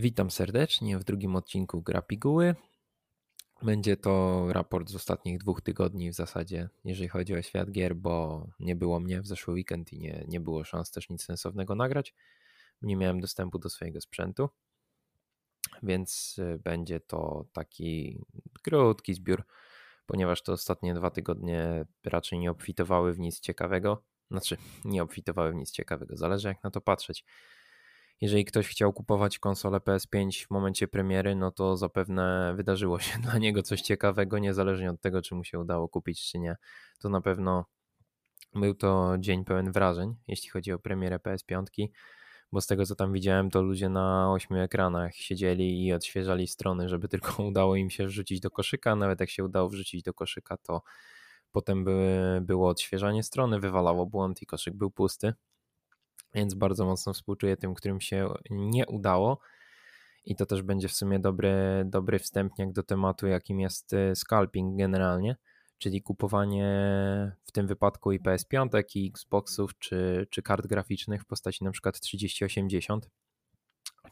Witam serdecznie w drugim odcinku Gra Piguły. Będzie to raport z ostatnich dwóch tygodni w zasadzie, jeżeli chodzi o świat gier, bo nie było mnie w zeszły weekend i nie, nie było szans też nic sensownego nagrać. Nie miałem dostępu do swojego sprzętu, więc y, będzie to taki krótki zbiór, ponieważ te ostatnie dwa tygodnie raczej nie obfitowały w nic ciekawego. Znaczy, nie obfitowały w nic ciekawego, zależy jak na to patrzeć jeżeli ktoś chciał kupować konsolę PS5 w momencie premiery, no to zapewne wydarzyło się dla niego coś ciekawego, niezależnie od tego, czy mu się udało kupić, czy nie. To na pewno był to dzień pełen wrażeń, jeśli chodzi o premierę PS5, bo z tego co tam widziałem, to ludzie na ośmiu ekranach siedzieli i odświeżali strony, żeby tylko udało im się wrzucić do koszyka. Nawet jak się udało wrzucić do koszyka, to potem były, było odświeżanie strony, wywalało błąd i koszyk był pusty więc bardzo mocno współczuję tym, którym się nie udało. I to też będzie w sumie dobry, dobry wstępniak do tematu, jakim jest y, scalping generalnie, czyli kupowanie w tym wypadku i PS5, i Xboxów, czy, czy kart graficznych w postaci przykład 3080,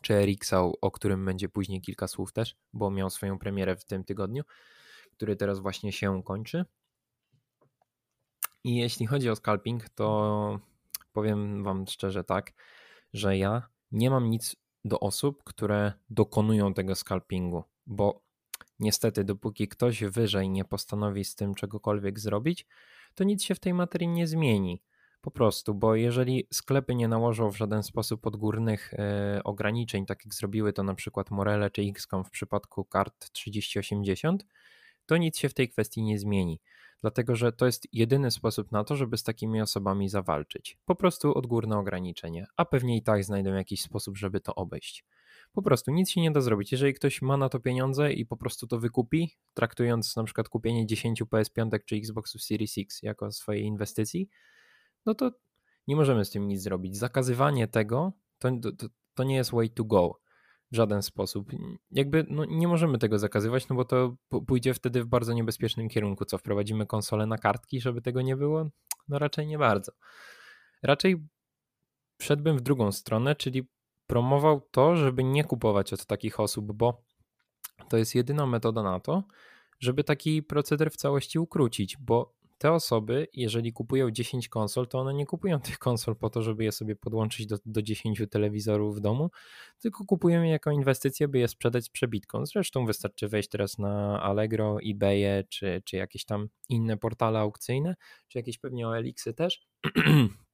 czy RX-a, o którym będzie później kilka słów też, bo miał swoją premierę w tym tygodniu, który teraz właśnie się kończy. I jeśli chodzi o scalping, to powiem Wam szczerze tak, że ja nie mam nic do osób, które dokonują tego scalpingu, bo niestety, dopóki ktoś wyżej nie postanowi z tym czegokolwiek zrobić, to nic się w tej materii nie zmieni. Po prostu, bo jeżeli sklepy nie nałożą w żaden sposób odgórnych e, ograniczeń, tak jak zrobiły to na przykład Morele czy XCOM w przypadku kart 3080, to nic się w tej kwestii nie zmieni dlatego że to jest jedyny sposób na to, żeby z takimi osobami zawalczyć. Po prostu odgórne ograniczenie, a pewnie i tak znajdą jakiś sposób, żeby to obejść. Po prostu nic się nie da zrobić. Jeżeli ktoś ma na to pieniądze i po prostu to wykupi, traktując na przykład kupienie 10 PS5 czy Xboxów Series X jako swojej inwestycji, no to nie możemy z tym nic zrobić. Zakazywanie tego to, to, to nie jest way to go w żaden sposób. Jakby no, nie możemy tego zakazywać, no bo to pójdzie wtedy w bardzo niebezpiecznym kierunku. Co wprowadzimy konsolę na kartki, żeby tego nie było? No raczej nie bardzo. Raczej szedłbym w drugą stronę, czyli promował to, żeby nie kupować od takich osób, bo to jest jedyna metoda na to, żeby taki proceder w całości ukrócić, bo te osoby, jeżeli kupują 10 konsol, to one nie kupują tych konsol po to, żeby je sobie podłączyć do, do 10 telewizorów w domu, tylko kupują je jako inwestycję, by je sprzedać z przebitką. Zresztą wystarczy wejść teraz na Allegro, eBay czy, czy jakieś tam inne portale aukcyjne, czy jakieś pewnie OLX-y też.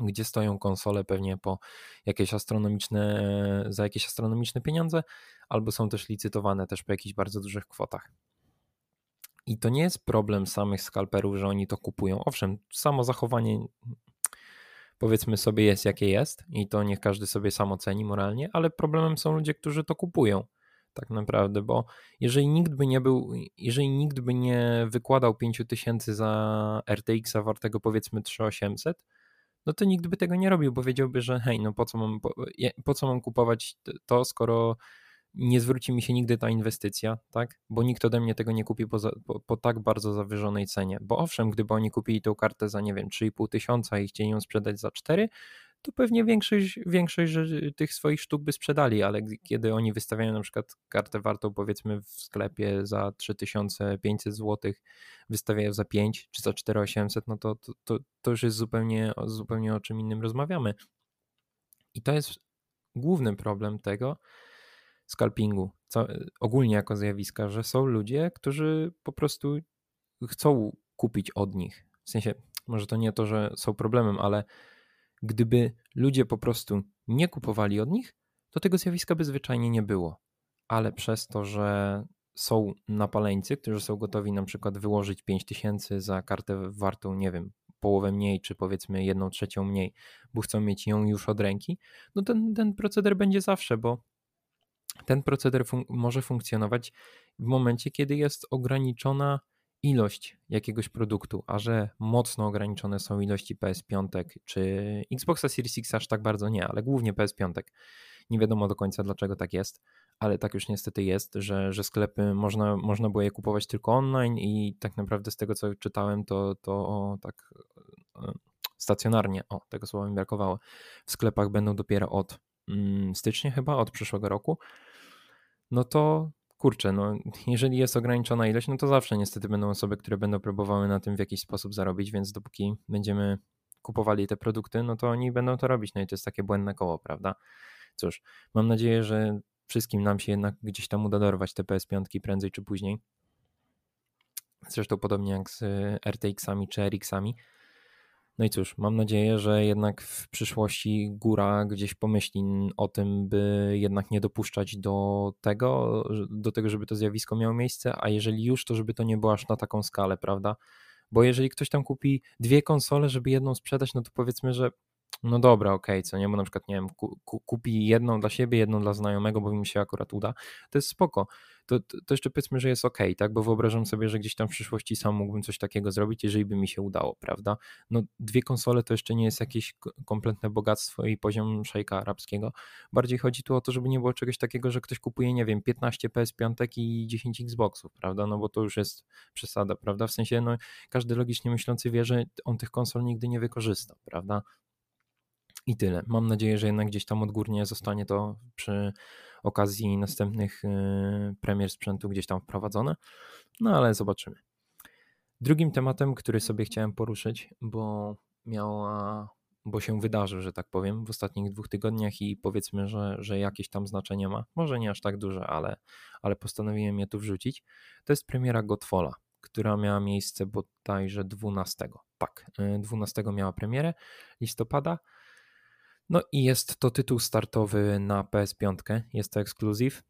gdzie stoją konsole pewnie po jakieś astronomiczne, za jakieś astronomiczne pieniądze, albo są też licytowane też po jakichś bardzo dużych kwotach. I to nie jest problem samych skalperów, że oni to kupują. Owszem, samo zachowanie powiedzmy sobie jest jakie jest i to niech każdy sobie sam oceni moralnie, ale problemem są ludzie, którzy to kupują tak naprawdę, bo jeżeli nikt by nie był, jeżeli nikt by nie wykładał 5000 za RTX-a wartego powiedzmy 3800, no to nikt by tego nie robił, bo wiedziałby, że hej, no po co mam, po, po co mam kupować to, skoro nie zwróci mi się nigdy ta inwestycja, tak? Bo nikt ode mnie tego nie kupi po, po, po, tak bardzo zawyżonej cenie. Bo owszem, gdyby oni kupili tę kartę za, nie wiem, 3,5 tysiąca i chcieli ją sprzedać za 4, to pewnie większość, większość tych swoich sztuk by sprzedali, ale kiedy oni wystawiają na przykład kartę wartą powiedzmy w sklepie za 3500 zł, wystawiają za 5 czy za 4800, no to, to, to, to już jest zupełnie, zupełnie o czym innym rozmawiamy. I to jest główny problem tego, scalpingu, co, ogólnie jako zjawiska, że są ludzie, którzy po prostu chcą kupić od nich. W sensie, może to nie to, że są problemem, ale gdyby ludzie po prostu nie kupowali od nich, to tego zjawiska by zwyczajnie nie było. Ale przez to, że są napaleńcy, którzy są gotowi na przykład wyłożyć 5000 za kartę wartą, nie wiem, połowę mniej, czy powiedzmy jedną trzecią mniej, bo chcą mieć ją już od ręki, no ten, ten proceder będzie zawsze, bo ten proceder fun może funkcjonować w momencie, kiedy jest ograniczona ilość jakiegoś produktu, a że mocno ograniczone są ilości PS5 czy Xboxa Series X aż tak bardzo nie, ale głównie PS5. Nie wiadomo do końca dlaczego tak jest, ale tak już niestety jest, że, że sklepy można, można było je kupować tylko online i tak naprawdę z tego co czytałem to, to o, tak e, stacjonarnie, o tego słowa mi brakowało, w sklepach będą dopiero od mm, stycznia chyba, od przyszłego roku, no to kurczę, no jeżeli jest ograniczona ilość, no to zawsze niestety będą osoby, które będą próbowały na tym w jakiś sposób zarobić, więc dopóki będziemy kupowali te produkty, no to oni będą to robić. No i to jest takie błędne koło, prawda? Cóż, mam nadzieję, że wszystkim nam się jednak gdzieś tam uda dorwać te PS5 prędzej czy później. Zresztą podobnie jak z RTX-ami czy RX-ami. No i cóż, mam nadzieję, że jednak w przyszłości góra gdzieś pomyśli o tym, by jednak nie dopuszczać do tego, do tego, żeby to zjawisko miało miejsce, a jeżeli już, to żeby to nie było aż na taką skalę, prawda? Bo jeżeli ktoś tam kupi dwie konsole, żeby jedną sprzedać, no to powiedzmy, że no dobra, okej, okay, co nie, bo na przykład, nie wiem, ku, kupi jedną dla siebie, jedną dla znajomego, bo mi się akurat uda, to jest spoko. To, to, to jeszcze powiedzmy, że jest okej, okay, tak, bo wyobrażam sobie, że gdzieś tam w przyszłości sam mógłbym coś takiego zrobić, jeżeli by mi się udało, prawda? No dwie konsole to jeszcze nie jest jakieś kompletne bogactwo i poziom szejka arabskiego. Bardziej chodzi tu o to, żeby nie było czegoś takiego, że ktoś kupuje, nie wiem, 15 PS5 i 10 Xboxów, prawda? No bo to już jest przesada, prawda? W sensie, no każdy logicznie myślący wie, że on tych konsol nigdy nie wykorzysta, prawda? I tyle. Mam nadzieję, że jednak gdzieś tam odgórnie zostanie to przy okazji następnych y, premier sprzętu gdzieś tam wprowadzone. No ale zobaczymy. Drugim tematem, który sobie chciałem poruszyć, bo miała, bo się wydarzył, że tak powiem, w ostatnich dwóch tygodniach i powiedzmy, że, że jakieś tam znaczenie ma. Może nie aż tak duże, ale, ale postanowiłem je tu wrzucić. To jest premiera Godfalla, która miała miejsce bodajże 12. Tak, 12 y, miała premierę listopada. No i jest to tytuł startowy na PS5, jest to ekskluzyw.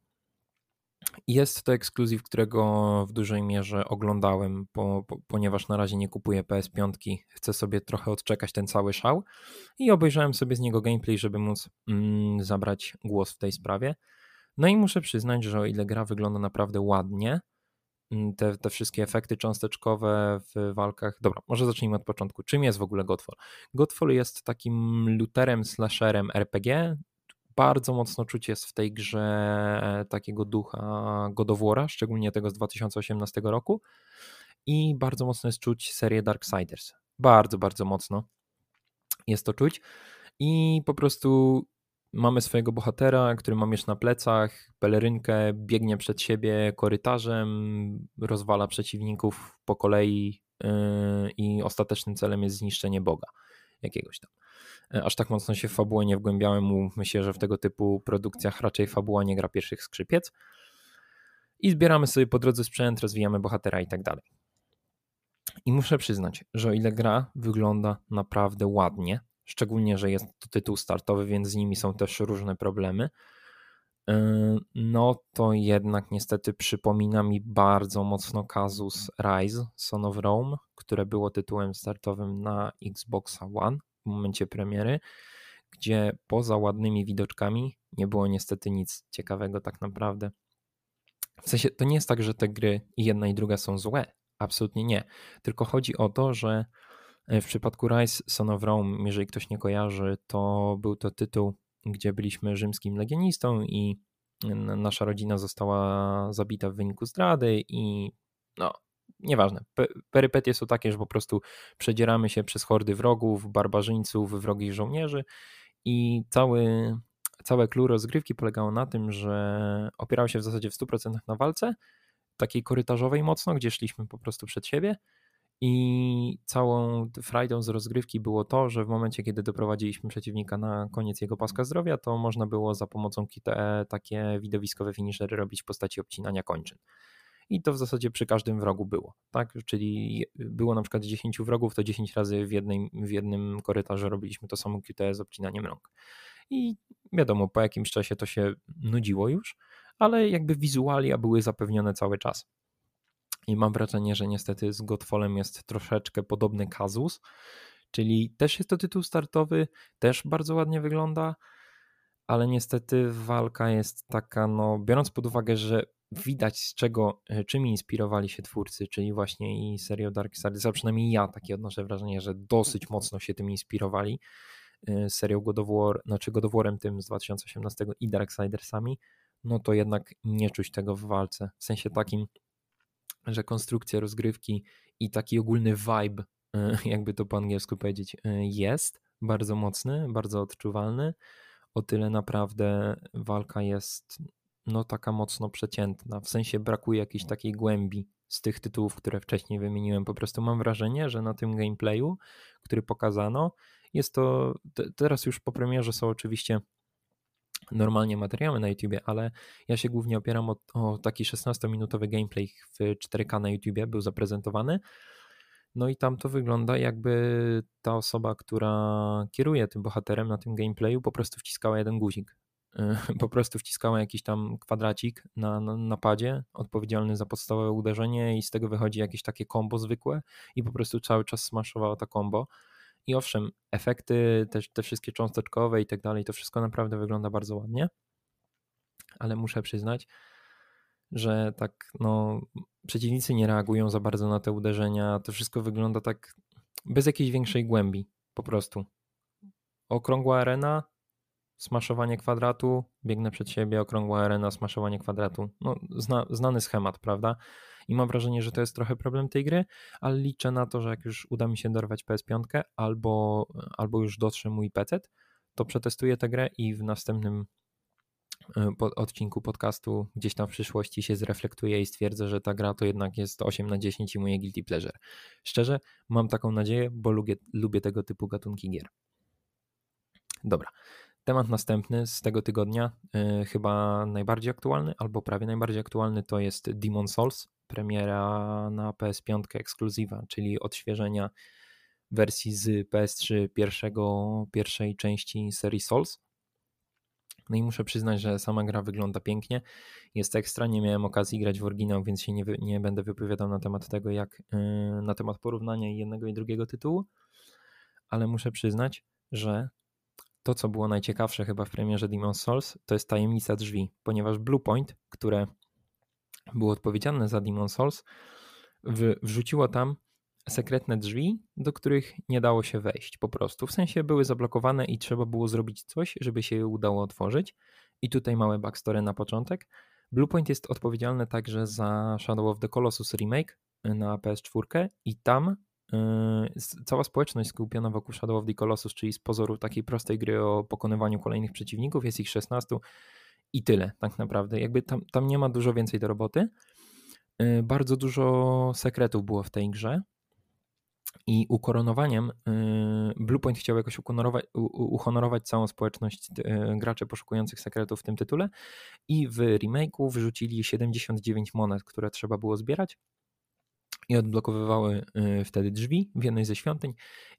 Jest to ekskluzyw, którego w dużej mierze oglądałem, po, po, ponieważ na razie nie kupuję PS5, chcę sobie trochę odczekać ten cały szał i obejrzałem sobie z niego gameplay, żeby móc mm, zabrać głos w tej sprawie. No i muszę przyznać, że o ile gra wygląda naprawdę ładnie, te, te wszystkie efekty cząsteczkowe w walkach. Dobra, może zacznijmy od początku. Czym jest w ogóle Godfall? Godfall jest takim looterem, slasherem RPG. Bardzo mocno czuć jest w tej grze takiego ducha Godowora, szczególnie tego z 2018 roku. I bardzo mocno jest czuć serię Darksiders. Bardzo, bardzo mocno jest to czuć. I po prostu Mamy swojego bohatera, który ma miecz na plecach, pelerynkę, biegnie przed siebie korytarzem, rozwala przeciwników po kolei yy, i ostatecznym celem jest zniszczenie Boga jakiegoś tam. E, aż tak mocno się w fabułę nie wgłębiałem, myślę, że w tego typu produkcjach raczej fabuła nie gra pierwszych skrzypiec. I zbieramy sobie po drodze sprzęt, rozwijamy bohatera i tak dalej. I muszę przyznać, że o ile gra wygląda naprawdę ładnie, szczególnie, że jest to tytuł startowy, więc z nimi są też różne problemy, y, no to jednak niestety przypomina mi bardzo mocno kazus Rise Son of Rome, które było tytułem startowym na Xboxa One w momencie premiery, gdzie poza ładnymi widoczkami nie było niestety nic ciekawego tak naprawdę. W sensie to nie jest tak, że te gry i jedna i druga są złe, absolutnie nie. Tylko chodzi o to, że E, w przypadku Rise Son of Rome, jeżeli ktoś nie kojarzy, to był to tytuł, gdzie byliśmy rzymskim legionistą i nasza rodzina została zabita w wyniku zdrady i no, nieważne. Perypetie są takie, że po prostu przedzieramy się przez hordy wrogów, barbarzyńców, wrogich żołnierzy i cały, całe clue rozgrywki polegało na tym, że opierało się w zasadzie w 100% na walce, takiej korytarzowej mocno, gdzie szliśmy po prostu przed siebie i całą frajdą z rozgrywki było to, że w momencie, kiedy doprowadziliśmy przeciwnika na koniec jego paska zdrowia, to można było za pomocą QTE takie widowiskowe finishery robić w postaci obcinania kończyn. I to w zasadzie przy każdym wrogu było, tak? Czyli było na przykład 10 wrogów, to 10 razy w, jednej, w jednym korytarzu robiliśmy to samo QTE z obcinaniem rąk. I wiadomo, po jakimś czasie to się nudziło już, ale jakby wizualia były zapewnione cały czas. I mam wrażenie, że niestety z Godfallem jest troszeczkę podobny kazus, czyli też jest to tytuł startowy, też bardzo ładnie wygląda, ale niestety walka jest taka, no biorąc pod uwagę, że widać z czego, e, czym inspirowali się twórcy, czyli właśnie i serią Darksiders, a przynajmniej ja takie odnoszę wrażenie, że dosyć mocno się tym inspirowali, e, serią God of War, znaczy God of Warem tym z 2018 i Darksidersami, no to jednak nie czuć tego w walce, w sensie takim, że konstrukcja rozgrywki i taki ogólny vibe, e, jakby to po angielsku powiedzieć, e, jest bardzo mocny, bardzo odczuwalny. o tyle naprawdę walka jest no taka mocno przeciętna. W sensie brakuje jakiejś takiej głębi z tych tytułów, które wcześniej wymieniłem. Po prostu mam wrażenie, że na tym gameplayu, który pokazano, jest to teraz już po premierze są oczywiście normalnie materiały na YouTubie, ale ja się głównie opieram o, o taki 16-minutowy gameplay w 4K na YouTubie był zaprezentowany. No i tam to wygląda jakby ta osoba, która kieruje tym bohaterem na tym gameplayu po prostu wciskała jeden guzik. Po prostu wciskała jakiś tam kwadracik na, na napadzie odpowiedzialny za podstawowe uderzenie i z tego wychodzi jakieś takie kombo zwykłe i po prostu cały czas smaszowała to kombo. I owszem, efekty, te wszystkie cząsteczkowe i tak dalej, to wszystko naprawdę wygląda bardzo ładnie, ale muszę przyznać, że tak, no, przeciwnicy nie reagują za bardzo na te uderzenia. To wszystko wygląda tak bez jakiejś większej głębi, po prostu. Okrągła arena, smaszowanie kwadratu, biegnę przed siebie, okrągła arena, smaszowanie kwadratu. No, zna, znany schemat, prawda? I mam wrażenie, że to jest trochę problem tej gry, ale liczę na to, że jak już uda mi się dorwać PS5 albo, albo już dotrze mój PC, to przetestuję tę grę i w następnym e, odcinku podcastu gdzieś tam w przyszłości się zreflektuję i stwierdzę, że ta gra to jednak jest 8 na 10 i moje guilty pleasure. Szczerze, mam taką nadzieję, bo lubię, lubię tego typu gatunki gier. Dobra, Temat następny z tego tygodnia, yy, chyba najbardziej aktualny, albo prawie najbardziej aktualny, to jest Demon Souls, premiera na PS5 ekskluzywa, czyli odświeżenia wersji z PS3 pierwszego, pierwszej części serii Souls. No i muszę przyznać, że sama gra wygląda pięknie. Jest ekstra. Nie miałem okazji grać w oryginał, więc się nie, nie będę wypowiadał na temat tego, jak yy, na temat porównania jednego i drugiego tytułu. Ale muszę przyznać, że to, co było najciekawsze chyba w premierze Demon's Souls, to jest tajemnica drzwi, ponieważ Bluepoint, które było odpowiedzialne za Demon's Souls, wrzuciło tam sekretne drzwi, do których nie dało się wejść po prostu. W sensie były zablokowane i trzeba było zrobić coś, żeby się je udało otworzyć. I tutaj małe backstory na początek. Bluepoint jest odpowiedzialny także za Shadow of the Colossus remake na PS4 i tam cała społeczność skupiona wokół Shadow of the Colossus, czyli z pozoru takiej prostej gry o pokonywaniu kolejnych przeciwników, jest ich 16 i tyle tak naprawdę. Jakby tam, tam nie ma dużo więcej do roboty. Yy, bardzo dużo sekretów było w tej grze. I ukoronowaniem yy, Bluepoint chciał jakoś uhonorować całą społeczność graczy poszukujących sekretów w tym tytule i w remake'u wrzucili 79 monet, które trzeba było zbierać i odblokowywały y, wtedy drzwi w jednej ze świątyń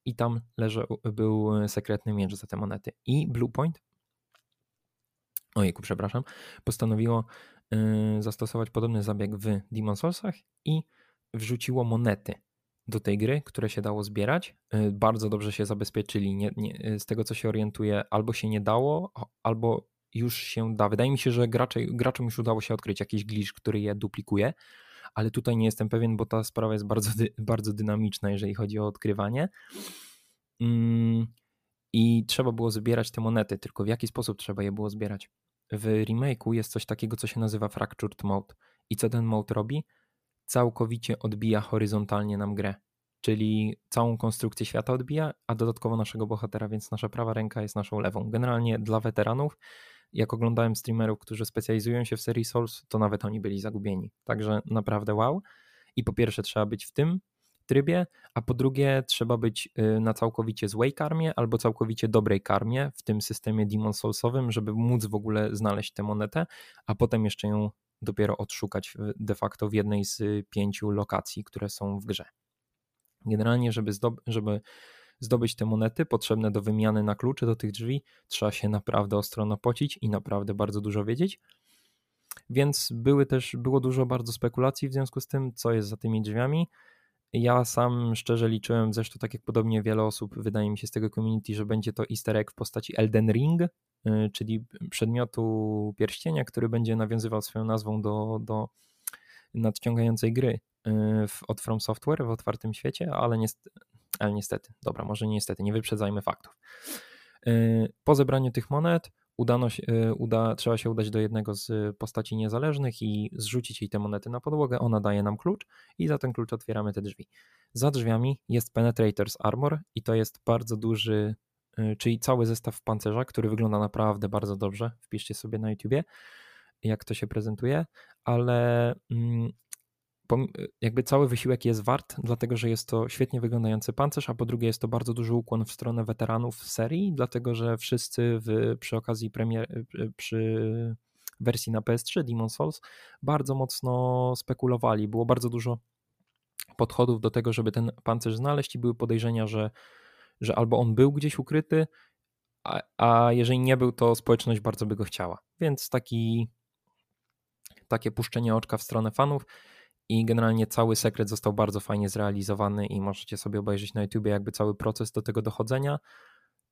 i tam leżał, był sekretny miecz za te monety. I Bluepoint, ojejku, przepraszam, postanowiło y, zastosować podobny zabieg w Demon Soulsach i wrzuciło monety do tej gry, które się dało zbierać. Y, bardzo dobrze się zabezpieczyli. Nie, nie, z tego co się orientuję, albo się nie dało, albo już się da. Wydaje mi się, że gracze, graczom już udało się odkryć jakiś glitch, który je duplikuje ale tutaj nie jestem pewien, bo ta sprawa jest bardzo, bardzo dynamiczna, jeżeli chodzi o odkrywanie. Mm, I trzeba było zbierać te monety, tylko w jaki sposób trzeba je było zbierać? W remake'u jest coś takiego, co się nazywa Fractured Mode. I co ten mode robi? Całkowicie odbija horyzontalnie nam grę. Czyli całą konstrukcję świata odbija, a dodatkowo naszego bohatera, więc nasza prawa ręka jest naszą lewą. Generalnie dla weteranów jak oglądałem streamerów, którzy specjalizują się w serii Souls, to nawet oni byli zagubieni. Także naprawdę wow. I po pierwsze trzeba być w tym trybie, a po drugie trzeba być y, na całkowicie złej karmie albo całkowicie dobrej karmie w tym systemie Demon Soulsowym, żeby móc w ogóle znaleźć tę monetę, a potem jeszcze ją dopiero odszukać de facto w jednej z pięciu lokacji, które są w grze. Generalnie, żeby, żeby zdobyć te monety potrzebne do wymiany na klucze do tych drzwi, trzeba się naprawdę ostro napocić i naprawdę bardzo dużo wiedzieć. Więc były też, było dużo bardzo spekulacji w związku z tym, co jest za tymi drzwiami. Ja sam szczerze liczyłem, zresztą tak jak podobnie wiele osób, wydaje mi się z tego community, że będzie to easter egg w postaci Elden Ring, y, czyli przedmiotu pierścienia, który będzie nawiązywał swoją nazwą do, do nadciągającej gry y, od From Software w otwartym świecie, ale niestety, ale niestety, dobra, może niestety, nie wyprzedzajmy faktów. Y, po zebraniu tych monet udano się, y, uda, trzeba się udać do jednego z postaci niezależnych i zrzucić jej te monety na podłogę. Ona daje nam klucz i za ten klucz otwieramy te drzwi. Za drzwiami jest Penetrators Armor i to jest bardzo duży y, czyli cały zestaw pancerza, który wygląda naprawdę bardzo dobrze. Wpiszcie sobie na YouTubie, jak to się prezentuje, ale mm, jakby cały wysiłek jest wart, dlatego że jest to świetnie wyglądający pancerz, a po drugie jest to bardzo duży ukłon w stronę weteranów serii, dlatego że wszyscy w, przy okazji premier, przy wersji na PS3 Demon Souls bardzo mocno spekulowali. Było bardzo dużo podchodów do tego, żeby ten pancerz znaleźć i były podejrzenia, że, że albo on był gdzieś ukryty, a, a jeżeli nie był, to społeczność bardzo by go chciała. Więc taki, takie puszczenie oczka w stronę fanów i generalnie cały sekret został bardzo fajnie zrealizowany i możecie sobie obejrzeć na YouTube jakby cały proces do tego dochodzenia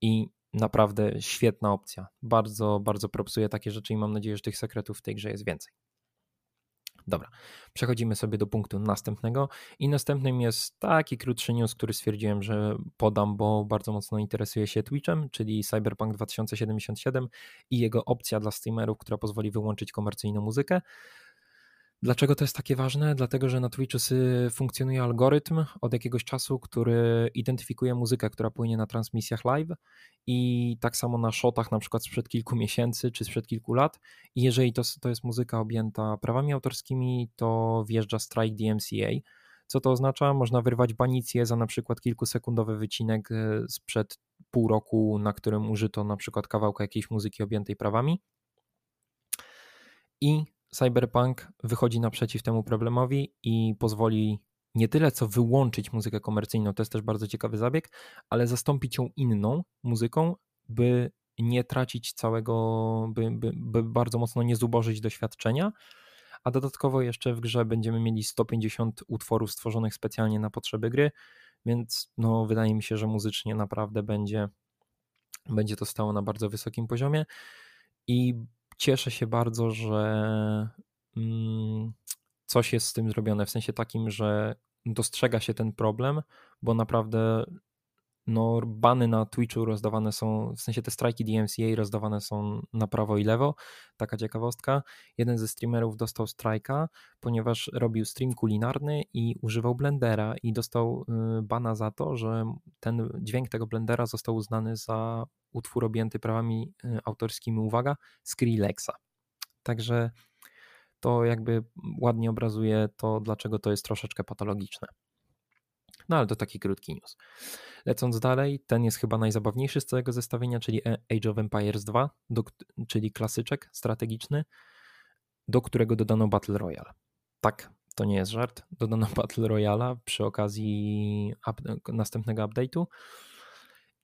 i naprawdę świetna opcja. Bardzo, bardzo propsuję takie rzeczy i mam nadzieję, że tych sekretów w tej grze jest więcej. Dobra, przechodzimy sobie do punktu następnego i następnym jest taki krótszy news, który stwierdziłem, że podam, bo bardzo mocno interesuje się Twitchem, czyli Cyberpunk 2077 i jego opcja dla streamerów, która pozwoli wyłączyć komercyjną muzykę. Dlaczego to jest takie ważne? Dlatego, że na Twitchu funkcjonuje algorytm od jakiegoś czasu, który identyfikuje muzykę, która płynie na transmisjach live i tak samo na shotach na przykład sprzed kilku miesięcy czy sprzed kilku lat i jeżeli to, to jest muzyka objęta prawami autorskimi, to wjeżdża strike DMCA. Co to oznacza? Można wyrwać banicję za na przykład kilkusekundowy wycinek e, sprzed pół roku, na którym użyto na przykład kawałka jakiejś muzyki objętej prawami. I Cyberpunk wychodzi naprzeciw temu problemowi i pozwoli nie tyle co wyłączyć muzykę komercyjną, to jest też bardzo ciekawy zabieg, ale zastąpić ją inną muzyką, by nie tracić całego, by, by, by bardzo mocno nie zubożyć doświadczenia. A dodatkowo jeszcze w grze będziemy mieli 150 utworów stworzonych specjalnie na potrzeby gry, więc no, wydaje mi się, że muzycznie naprawdę będzie, będzie to stało na bardzo wysokim poziomie. I cieszę się bardzo, że mm, coś jest z tym zrobione, w sensie takim, że dostrzega się ten problem, bo naprawdę no, bany na Twitchu rozdawane są, w sensie te strajki DMCA rozdawane są na prawo i lewo. Taka ciekawostka. Jeden ze streamerów dostał strajka, ponieważ robił stream kulinarny i używał blendera i dostał y, bana za to, że ten dźwięk tego blendera został uznany za utwór objęty prawami y, autorskimi, uwaga, Skrillexa. Także to jakby ładnie obrazuje to, dlaczego to jest troszeczkę patologiczne. No ale to taki krótki news. Lecąc dalej, ten jest chyba najzabawniejszy z całego zestawienia, czyli Age of Empires 2, do, czyli klasyczek strategiczny, do którego dodano Battle Royale. Tak, to nie jest żart. Dodano Battle Royale przy okazji up, następnego update'u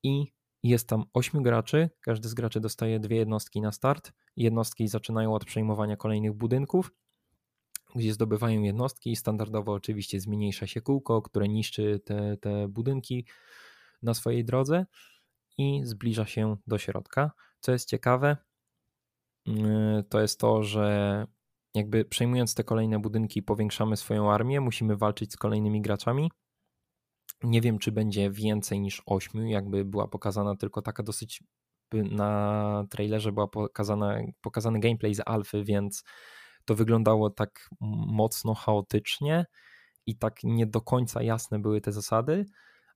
i jest tam 8 graczy, każdy z graczy dostaje dwie jednostki na start. Jednostki zaczynają od przejmowania kolejnych budynków, gdzie zdobywają jednostki. Standardowo oczywiście zmniejsza się kółko, które niszczy te, te budynki na swojej drodze i zbliża się do środka. Co jest ciekawe, mm, to jest to, że jakby przejmując te kolejne budynki, powiększamy swoją armię, musimy walczyć z kolejnymi graczami nie wiem, czy będzie więcej niż 8, jakby była pokazana tylko taka dosyć na trailerze była pokazana, pokazany gameplay z alfy, więc to wyglądało tak mocno chaotycznie i tak nie do końca jasne były te zasady,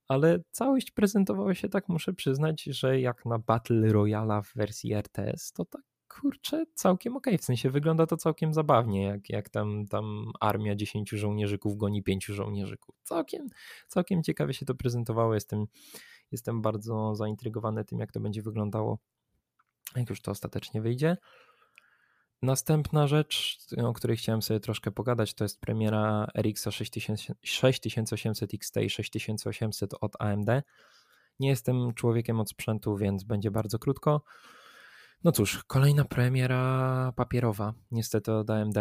ale całość prezentowała się tak, muszę przyznać, że jak na Battle Royale w wersji RTS, to tak kurczę, całkiem okej, okay. w sensie wygląda to całkiem zabawnie, jak, jak tam, tam armia 10 żołnierzyków goni 5 żołnierzyków. Całkiem, całkiem ciekawie się to prezentowało, jestem, jestem bardzo zaintrygowany tym, jak to będzie wyglądało, jak już to ostatecznie wyjdzie. Następna rzecz, o której chciałem sobie troszkę pogadać, to jest premiera RX 6800 XT i 6800 od AMD. Nie jestem człowiekiem od sprzętu, więc będzie bardzo krótko. No cóż, kolejna premiera papierowa, niestety od AMD.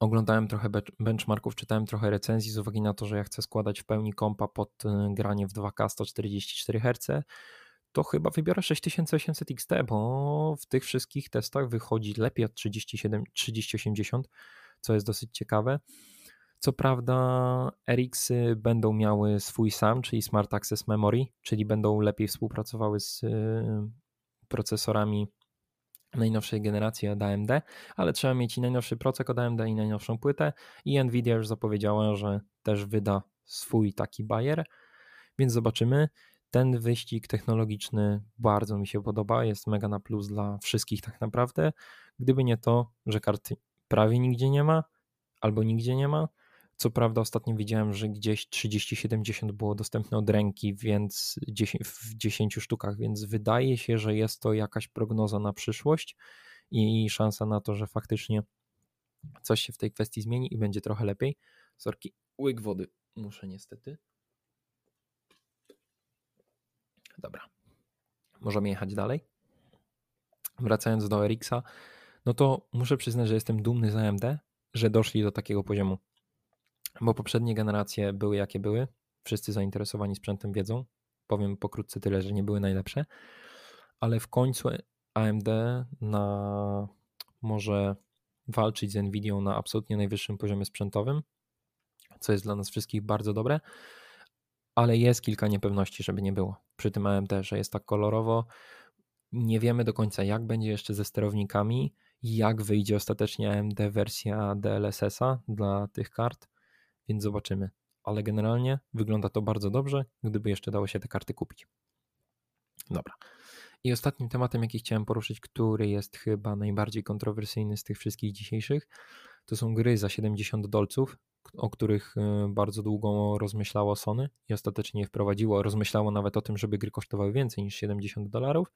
Oglądałem trochę benchmarków, czytałem trochę recenzji z uwagi na to, że ja chcę składać w pełni kompa pod y, granie w 2K 144 Hz. To chyba wybiorę 6800 XT, bo w tych wszystkich testach wychodzi lepiej od 37, 3080, co jest dosyć ciekawe. Co prawda, RX-y będą miały swój SAM, czyli Smart Access Memory, czyli będą lepiej współpracowały z y, procesorami najnowszej generacji od AMD, ale trzeba mieć i najnowszy procek od AMD i najnowszą płytę i Nvidia już zapowiedziała, że też wyda swój taki bajer, więc zobaczymy. Ten wyścig technologiczny bardzo mi się podoba, jest mega na plus dla wszystkich tak naprawdę. Gdyby nie to, że karty prawie nigdzie nie ma, albo nigdzie nie ma. Co prawda ostatnio widziałem, że gdzieś 30-70 było dostępne od ręki, więc w 10 sztukach, więc wydaje się, że jest to jakaś prognoza na przyszłość i szansa na to, że faktycznie coś się w tej kwestii zmieni i będzie trochę lepiej. Sorki, łyk wody muszę niestety. Dobra. Możemy jechać dalej. Wracając do Erixa, no to muszę przyznać, że jestem dumny z AMD, że doszli do takiego poziomu. Bo poprzednie generacje były jakie były. Wszyscy zainteresowani sprzętem wiedzą. Powiem pokrótce tyle, że nie były najlepsze, ale w końcu AMD na może walczyć z Nvidia na absolutnie najwyższym poziomie sprzętowym, co jest dla nas wszystkich bardzo dobre, ale jest kilka niepewności, żeby nie było przy tym AMD, że jest tak kolorowo. Nie wiemy do końca, jak będzie jeszcze ze sterownikami, jak wyjdzie ostatecznie AMD wersja DLSS-a dla tych kart, więc zobaczymy. Ale generalnie wygląda to bardzo dobrze, gdyby jeszcze dało się te karty kupić. Dobra. I ostatnim tematem, jaki chciałem poruszyć, który jest chyba najbardziej kontrowersyjny z tych wszystkich dzisiejszych, to są gry za 70 dolców, o których y, bardzo długo rozmyślało Sony i ostatecznie wprowadziło. Rozmyślało nawet o tym, żeby gry kosztowały więcej niż 70 dolarów.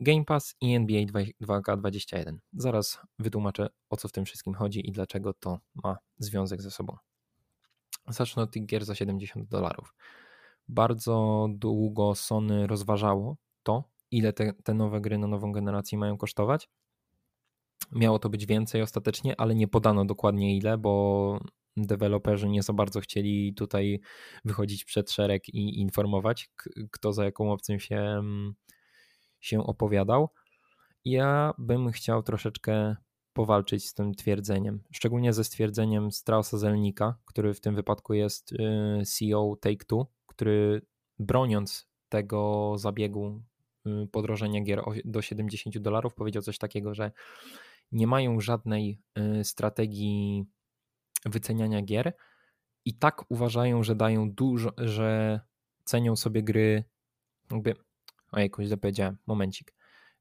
Game Pass i NBA 2K21. Zaraz wytłumaczę o co w tym wszystkim chodzi i dlaczego to ma związek ze sobą. Zacznę od tych gier za 70 dolarów. Bardzo długo Sony rozważało to, ile te, te nowe gry na nową generację mają kosztować. Miało to być więcej ostatecznie, ale nie podano dokładnie ile, bo deweloperzy nie za bardzo chcieli tutaj wychodzić przed szereg i informować, kto za jaką opcją się mm, się opowiadał. Ja bym chciał troszeczkę powalczyć z tym twierdzeniem, szczególnie ze stwierdzeniem Straussa Zelnika, który w tym wypadku jest y, CEO Take-Two, który broniąc tego zabiegu y, podrożenia gier do 70 dolarów powiedział coś takiego, że nie mają żadnej y, strategii wyceniania gier i tak uważają, że dają dużo, że cenią sobie gry jakby ojejku, źle powiedziałem, momencik,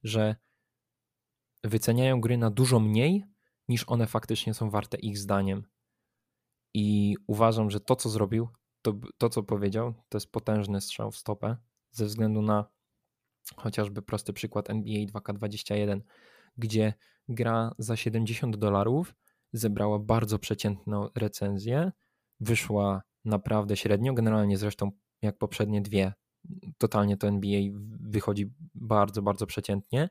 że wyceniają gry na dużo mniej niż one faktycznie są warte ich zdaniem. I uważam, że to, co zrobił, to, to co powiedział, to jest potężny strzał w stopę, ze względu na chociażby prosty przykład NBA 2K21, gdzie gra za 70 dolarów zebrała bardzo przeciętną recenzję, wyszła naprawdę średnio, generalnie zresztą jak poprzednie dwie totalnie to NBA wychodzi bardzo, bardzo przeciętnie.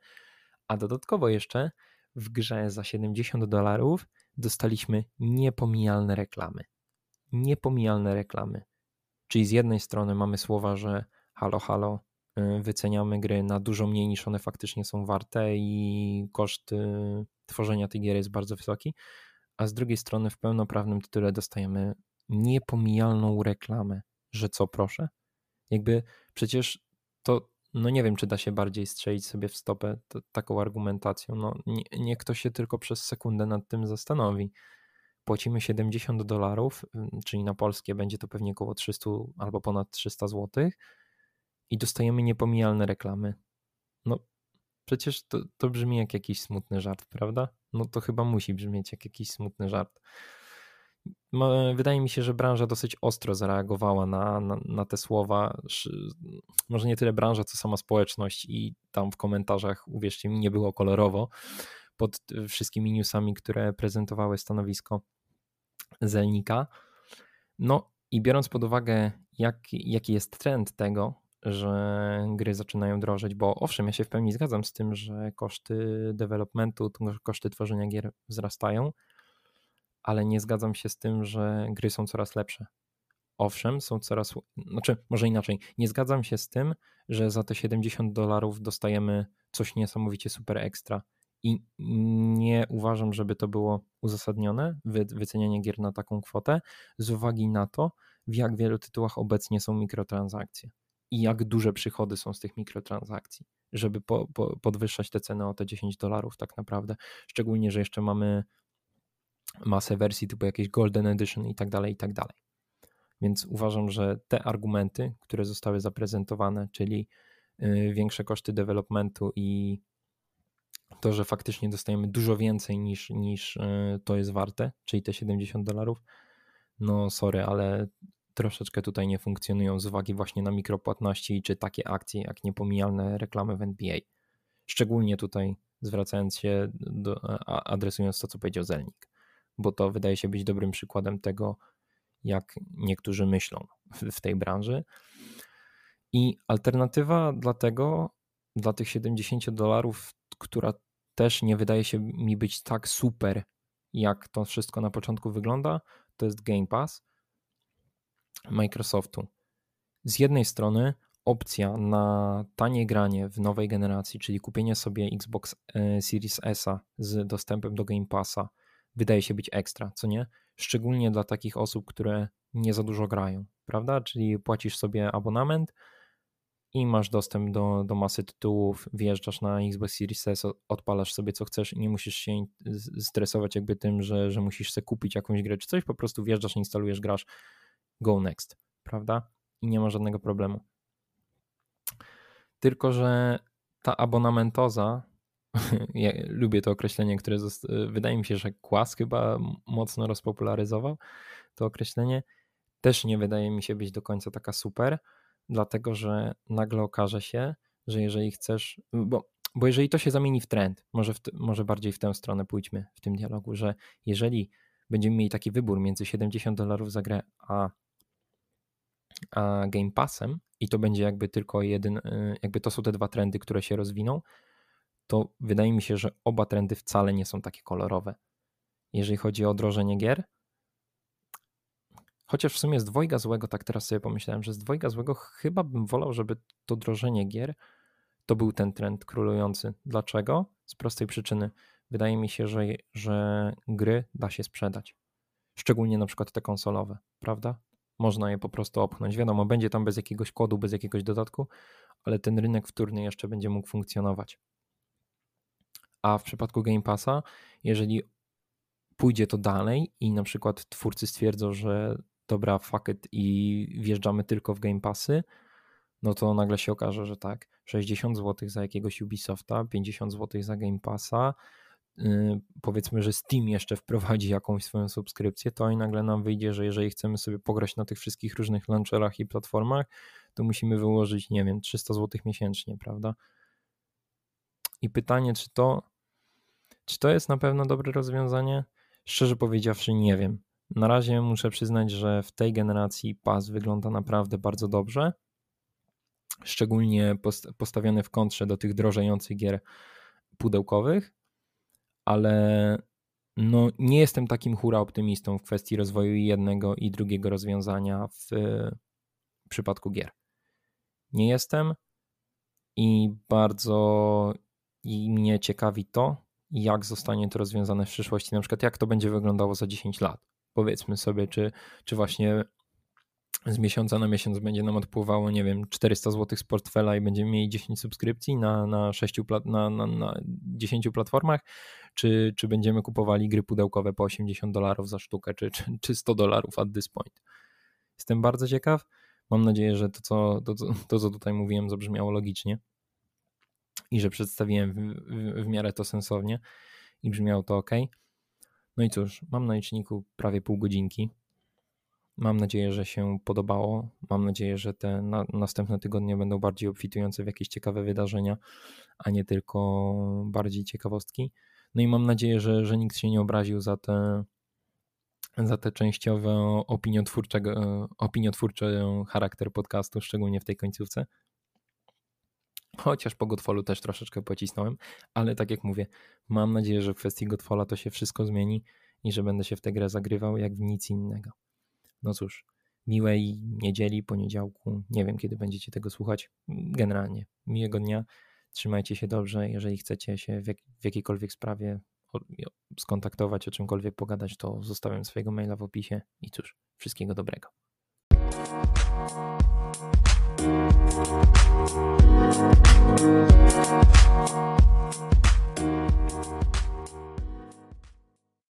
A dodatkowo jeszcze w grze za 70 dolarów dostaliśmy niepomijalne reklamy. Niepomijalne reklamy. Czyli z jednej strony mamy słowa, że halo, halo, wyceniamy gry na dużo mniej niż one faktycznie są warte i koszt y, tworzenia tej gier jest bardzo wysoki, a z drugiej strony w pełnoprawnym tytule dostajemy niepomijalną reklamę, że co proszę? Jakby przecież to, no nie wiem, czy da się bardziej strzelić sobie w stopę to, taką argumentacją. No, nie, niech ktoś się tylko przez sekundę nad tym zastanowi. Płacimy 70 dolarów, czyli na polskie będzie to pewnie około 300 albo ponad 300 zł i dostajemy niepomijalne reklamy. No przecież to, to brzmi jak jakiś smutny żart, prawda? No to chyba musi brzmieć jak jakiś smutny żart wydaje mi się, że branża dosyć ostro zareagowała na, na, na, te słowa. Może nie tyle branża, co sama społeczność, i tam w komentarzach, uwierzcie mi, nie było kolorowo pod wszystkimi newsami, które prezentowały stanowisko Zelnika. No i biorąc pod uwagę, jak, jaki jest trend tego, że gry zaczynają drożeć, bo owszem, ja się w pełni zgadzam z tym, że koszty developmentu, koszty tworzenia gier wzrastają, ale nie zgadzam się z tym, że gry są coraz lepsze. Owszem, są coraz. Znaczy, może inaczej. Nie zgadzam się z tym, że za te 70 dolarów dostajemy coś niesamowicie super ekstra. I nie uważam, żeby to było uzasadnione, wy, wycenianie gier na taką kwotę, z uwagi na to, w jak wielu tytułach obecnie są mikrotransakcje i jak duże przychody są z tych mikrotransakcji, żeby po, po, podwyższać te ceny o te 10 dolarów, tak naprawdę. Szczególnie, że jeszcze mamy masę wersji typu jakieś Golden Edition i tak dalej, i tak dalej. Więc uważam, że te argumenty, które zostały zaprezentowane, czyli y, większe koszty developmentu i to, że faktycznie dostajemy dużo więcej niż, niż y, to jest warte, czyli te 70 dolarów, no sorry, ale troszeczkę tutaj nie funkcjonują z uwagi właśnie na mikropłatności czy takie akcje jak niepomijalne reklamy w NBA. Szczególnie tutaj zwracając się, do, adresując to, co powiedział Zelnik, bo to wydaje się być dobrym przykładem tego, jak niektórzy myślą w, tej branży. I alternatywa dla tego, dla tych 70 dolarów, która też nie wydaje się mi być tak super, jak to wszystko na początku wygląda, to jest Game Pass Microsoftu. Z jednej strony opcja na tanie granie w nowej generacji, czyli kupienie sobie Xbox e, Series S z dostępem do Game Passa, wydaje się być ekstra, co nie? Szczególnie dla takich osób, które nie za dużo grają, prawda? Czyli płacisz sobie abonament i masz dostęp do, do masy tytułów, wjeżdżasz na Xbox Series S, odpalasz sobie co chcesz i nie musisz się stresować jakby tym, że, że musisz sobie kupić jakąś grę czy coś, po prostu wjeżdżasz, instalujesz, grasz, go next, prawda? I nie ma żadnego problemu. Tylko, że ta abonamentoza, ja lubię to określenie, które wydaje mi się, że Kłas chyba mocno rozpopularyzował to określenie, też nie wydaje mi się być do końca taka super, dlatego że nagle okaże się, że jeżeli chcesz, bo, bo jeżeli to się zamieni w trend, może, w, może bardziej w tę stronę pójdźmy w tym dialogu, że jeżeli będziemy mieli taki wybór między 70 dolarów za grę a a Game Passem i to będzie jakby tylko jeden, y, jakby to są te dwa trendy, które się rozwiną, to wydaje mi się, że oba trendy wcale nie są takie kolorowe. Jeżeli chodzi o drożenie gier, chociaż w sumie z dwojga złego, tak teraz sobie pomyślałem, że z dwojga złego chyba bym wolał, żeby to drożenie gier to był ten trend królujący. Dlaczego? Z prostej przyczyny. Wydaje mi się, że, że gry da się sprzedać. Szczególnie na przykład te konsolowe, prawda? Można je po prostu opchnąć. Wiadomo, będzie tam bez jakiegoś kodu, bez jakiegoś dodatku, ale ten rynek wtórny jeszcze będzie mógł funkcjonować. A w przypadku Game Passa, jeżeli pójdzie to dalej i na przykład twórcy stwierdzą, że dobra, fuck it i wjeżdżamy tylko w Game Passy, no to nagle się okaże, że tak, 60 zł za jakiegoś Ubisofta, 50 zł za Game Passa, powiedzmy, że Steam jeszcze wprowadzi jakąś swoją subskrypcję, to i nagle nam wyjdzie, że jeżeli chcemy sobie pograć na tych wszystkich różnych launcherach i platformach, to musimy wyłożyć, nie wiem, 300 zł miesięcznie, prawda? I pytanie, czy to, czy to jest na pewno dobre rozwiązanie? Szczerze powiedziawszy, nie wiem. Na razie muszę przyznać, że w tej generacji pas wygląda naprawdę bardzo dobrze. Szczególnie postawiony w kontrze do tych drożejących gier pudełkowych ale no, nie jestem takim hura optymistą w kwestii rozwoju jednego i drugiego rozwiązania w przypadku gier. Nie jestem i bardzo i mnie ciekawi to, jak zostanie to rozwiązane w przyszłości, na przykład jak to będzie wyglądało za 10 lat. Powiedzmy sobie, czy, czy właśnie z miesiąca na miesiąc będzie nam odpływało, nie wiem, 400 zł z portfela i będziemy mieli 10 subskrypcji na, na, 6 plat, na, na, na 10 platformach, czy, czy będziemy kupowali gry pudełkowe po 80 dolarów za sztukę, czy, czy, czy 100 dolarów at this point. Jestem bardzo ciekaw. Mam nadzieję, że to co, to, to, co tutaj mówiłem, zabrzmiało logicznie i że przedstawiłem w, w, w miarę to sensownie i brzmiało to ok. No i cóż, mam na liczniku prawie pół godzinki. Mam nadzieję, że się podobało. Mam nadzieję, że te na, następne tygodnie będą bardziej obfitujące w jakieś ciekawe wydarzenia, a nie tylko bardziej ciekawostki. No i mam nadzieję, że, że nikt się nie obraził za te, za te częściowe opiniotwórczego, opiniotwórczy charakter podcastu, szczególnie w tej końcówce. Chociaż po Godfallu też troszeczkę pocisnąłem, ale tak jak mówię, mam nadzieję, że w kwestii Godfalla to się wszystko zmieni i że będę się w tę grę zagrywał jak w nic innego. No cóż, miłej niedzieli, poniedziałku. Nie wiem, kiedy będziecie tego słuchać. Generalnie miłego dnia. Trzymajcie się dobrze. Jeżeli chcecie się w, jak, w jakiejkolwiek sprawie skontaktować, o czymkolwiek pogadać, to zostawiam swojego maila w opisie. I cóż, wszystkiego dobrego.